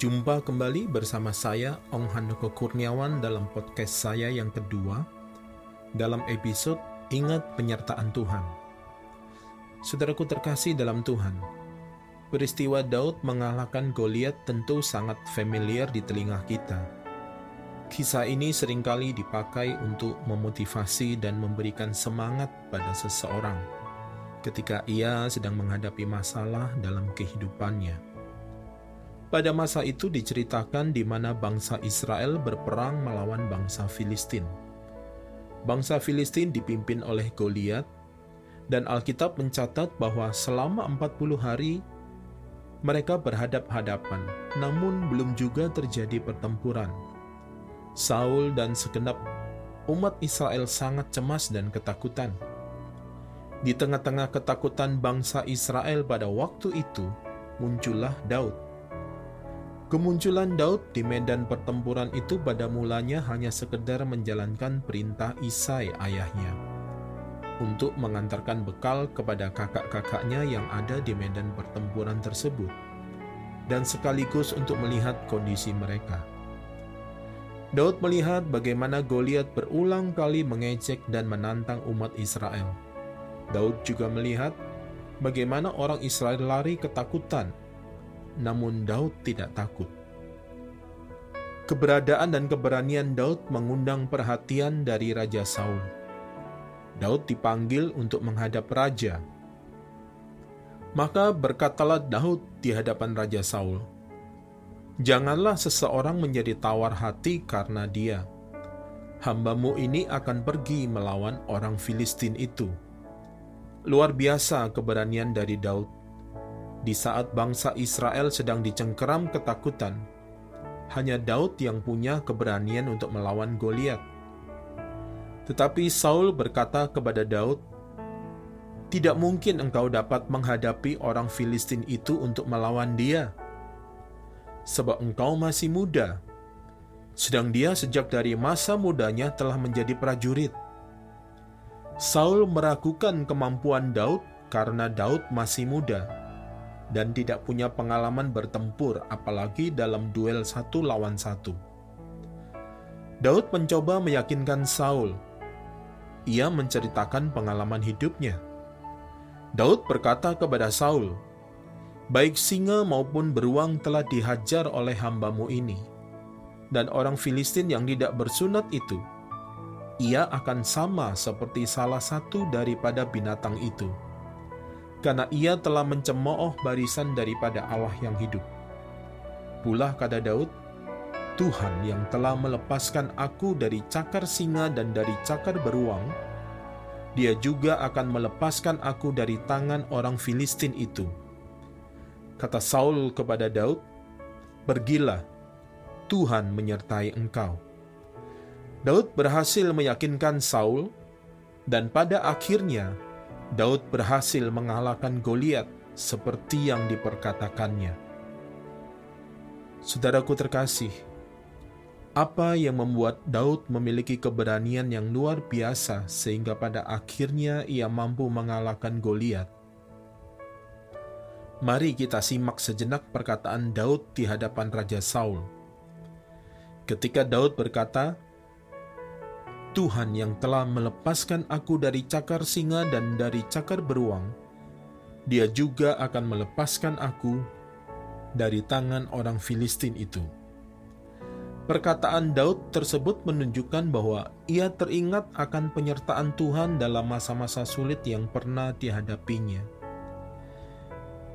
Jumpa kembali bersama saya Ong Handoko Kurniawan dalam podcast saya yang kedua dalam episode Ingat Penyertaan Tuhan. Saudaraku terkasih dalam Tuhan, peristiwa Daud mengalahkan Goliat tentu sangat familiar di telinga kita. Kisah ini sering kali dipakai untuk memotivasi dan memberikan semangat pada seseorang ketika ia sedang menghadapi masalah dalam kehidupannya. Pada masa itu diceritakan di mana bangsa Israel berperang melawan bangsa Filistin. Bangsa Filistin dipimpin oleh Goliat, dan Alkitab mencatat bahwa selama 40 hari mereka berhadap-hadapan, namun belum juga terjadi pertempuran. Saul dan segenap umat Israel sangat cemas dan ketakutan. Di tengah-tengah ketakutan bangsa Israel pada waktu itu, muncullah Daud Kemunculan Daud di medan pertempuran itu pada mulanya hanya sekedar menjalankan perintah Isai ayahnya untuk mengantarkan bekal kepada kakak-kakaknya yang ada di medan pertempuran tersebut dan sekaligus untuk melihat kondisi mereka. Daud melihat bagaimana Goliat berulang kali mengejek dan menantang umat Israel. Daud juga melihat bagaimana orang Israel lari ketakutan namun Daud tidak takut. Keberadaan dan keberanian Daud mengundang perhatian dari Raja Saul. Daud dipanggil untuk menghadap raja. Maka berkatalah Daud di hadapan Raja Saul, Janganlah seseorang menjadi tawar hati karena dia. Hambamu ini akan pergi melawan orang Filistin itu. Luar biasa keberanian dari Daud di saat bangsa Israel sedang dicengkeram ketakutan, hanya Daud yang punya keberanian untuk melawan Goliat. Tetapi Saul berkata kepada Daud, "Tidak mungkin engkau dapat menghadapi orang Filistin itu untuk melawan dia, sebab engkau masih muda, sedang dia sejak dari masa mudanya telah menjadi prajurit." Saul meragukan kemampuan Daud karena Daud masih muda dan tidak punya pengalaman bertempur, apalagi dalam duel satu lawan satu. Daud mencoba meyakinkan Saul. Ia menceritakan pengalaman hidupnya. Daud berkata kepada Saul, "Baik singa maupun beruang telah dihajar oleh hambamu ini, dan orang Filistin yang tidak bersunat itu, ia akan sama seperti salah satu daripada binatang itu." Karena ia telah mencemooh barisan daripada Allah yang hidup. Pula kata Daud, Tuhan yang telah melepaskan aku dari cakar singa dan dari cakar beruang, dia juga akan melepaskan aku dari tangan orang Filistin itu. Kata Saul kepada Daud, Pergilah, Tuhan menyertai engkau. Daud berhasil meyakinkan Saul, dan pada akhirnya Daud berhasil mengalahkan Goliat seperti yang diperkatakannya. Saudaraku terkasih, apa yang membuat Daud memiliki keberanian yang luar biasa sehingga pada akhirnya ia mampu mengalahkan Goliat? Mari kita simak sejenak perkataan Daud di hadapan Raja Saul. Ketika Daud berkata, Tuhan yang telah melepaskan aku dari cakar singa dan dari cakar beruang, dia juga akan melepaskan aku dari tangan orang Filistin itu. Perkataan Daud tersebut menunjukkan bahwa ia teringat akan penyertaan Tuhan dalam masa-masa sulit yang pernah dihadapinya,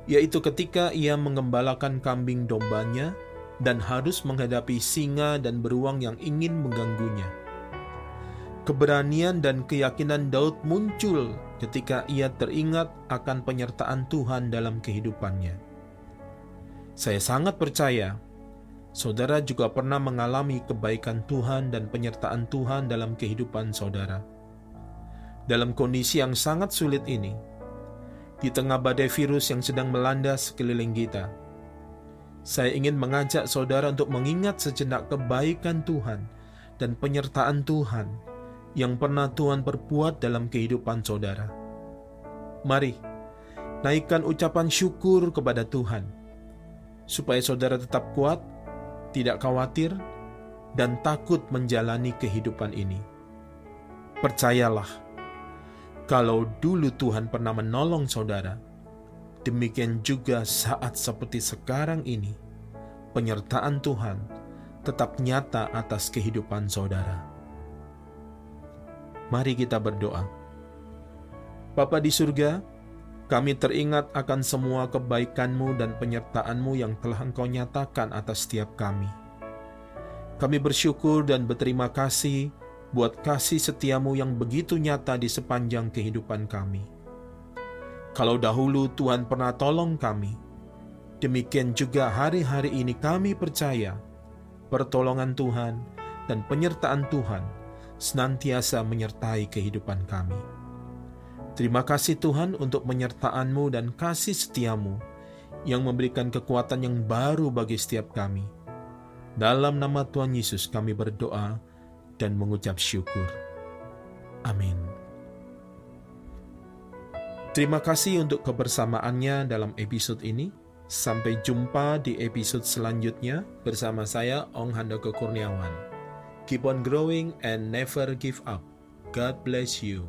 yaitu ketika ia mengembalakan kambing dombanya dan harus menghadapi singa dan beruang yang ingin mengganggunya Keberanian dan keyakinan Daud muncul ketika ia teringat akan penyertaan Tuhan dalam kehidupannya. Saya sangat percaya saudara juga pernah mengalami kebaikan Tuhan dan penyertaan Tuhan dalam kehidupan saudara. Dalam kondisi yang sangat sulit ini, di tengah badai virus yang sedang melanda sekeliling kita, saya ingin mengajak saudara untuk mengingat sejenak kebaikan Tuhan dan penyertaan Tuhan yang pernah Tuhan perbuat dalam kehidupan saudara. Mari, naikkan ucapan syukur kepada Tuhan, supaya saudara tetap kuat tidak khawatir, dan takut menjalani kehidupan ini. Percayalah, kalau dulu Tuhan pernah menolong saudara, demikian juga saat seperti sekarang ini, penyertaan Tuhan tetap nyata atas kehidupan saudara. Mari kita berdoa. Bapa di surga, kami teringat akan semua kebaikan-Mu dan penyertaan-Mu yang telah Engkau nyatakan atas setiap kami. Kami bersyukur dan berterima kasih buat kasih setiamu yang begitu nyata di sepanjang kehidupan kami. Kalau dahulu Tuhan pernah tolong kami, demikian juga hari-hari ini kami percaya pertolongan Tuhan dan penyertaan Tuhan senantiasa menyertai kehidupan kami. Terima kasih Tuhan untuk penyertaan-Mu dan kasih setiamu yang memberikan kekuatan yang baru bagi setiap kami. Dalam nama Tuhan Yesus kami berdoa dan mengucap syukur. Amin. Terima kasih untuk kebersamaannya dalam episode ini. Sampai jumpa di episode selanjutnya bersama saya Ong Handoko Kurniawan. Keep on growing and never give up. God bless you.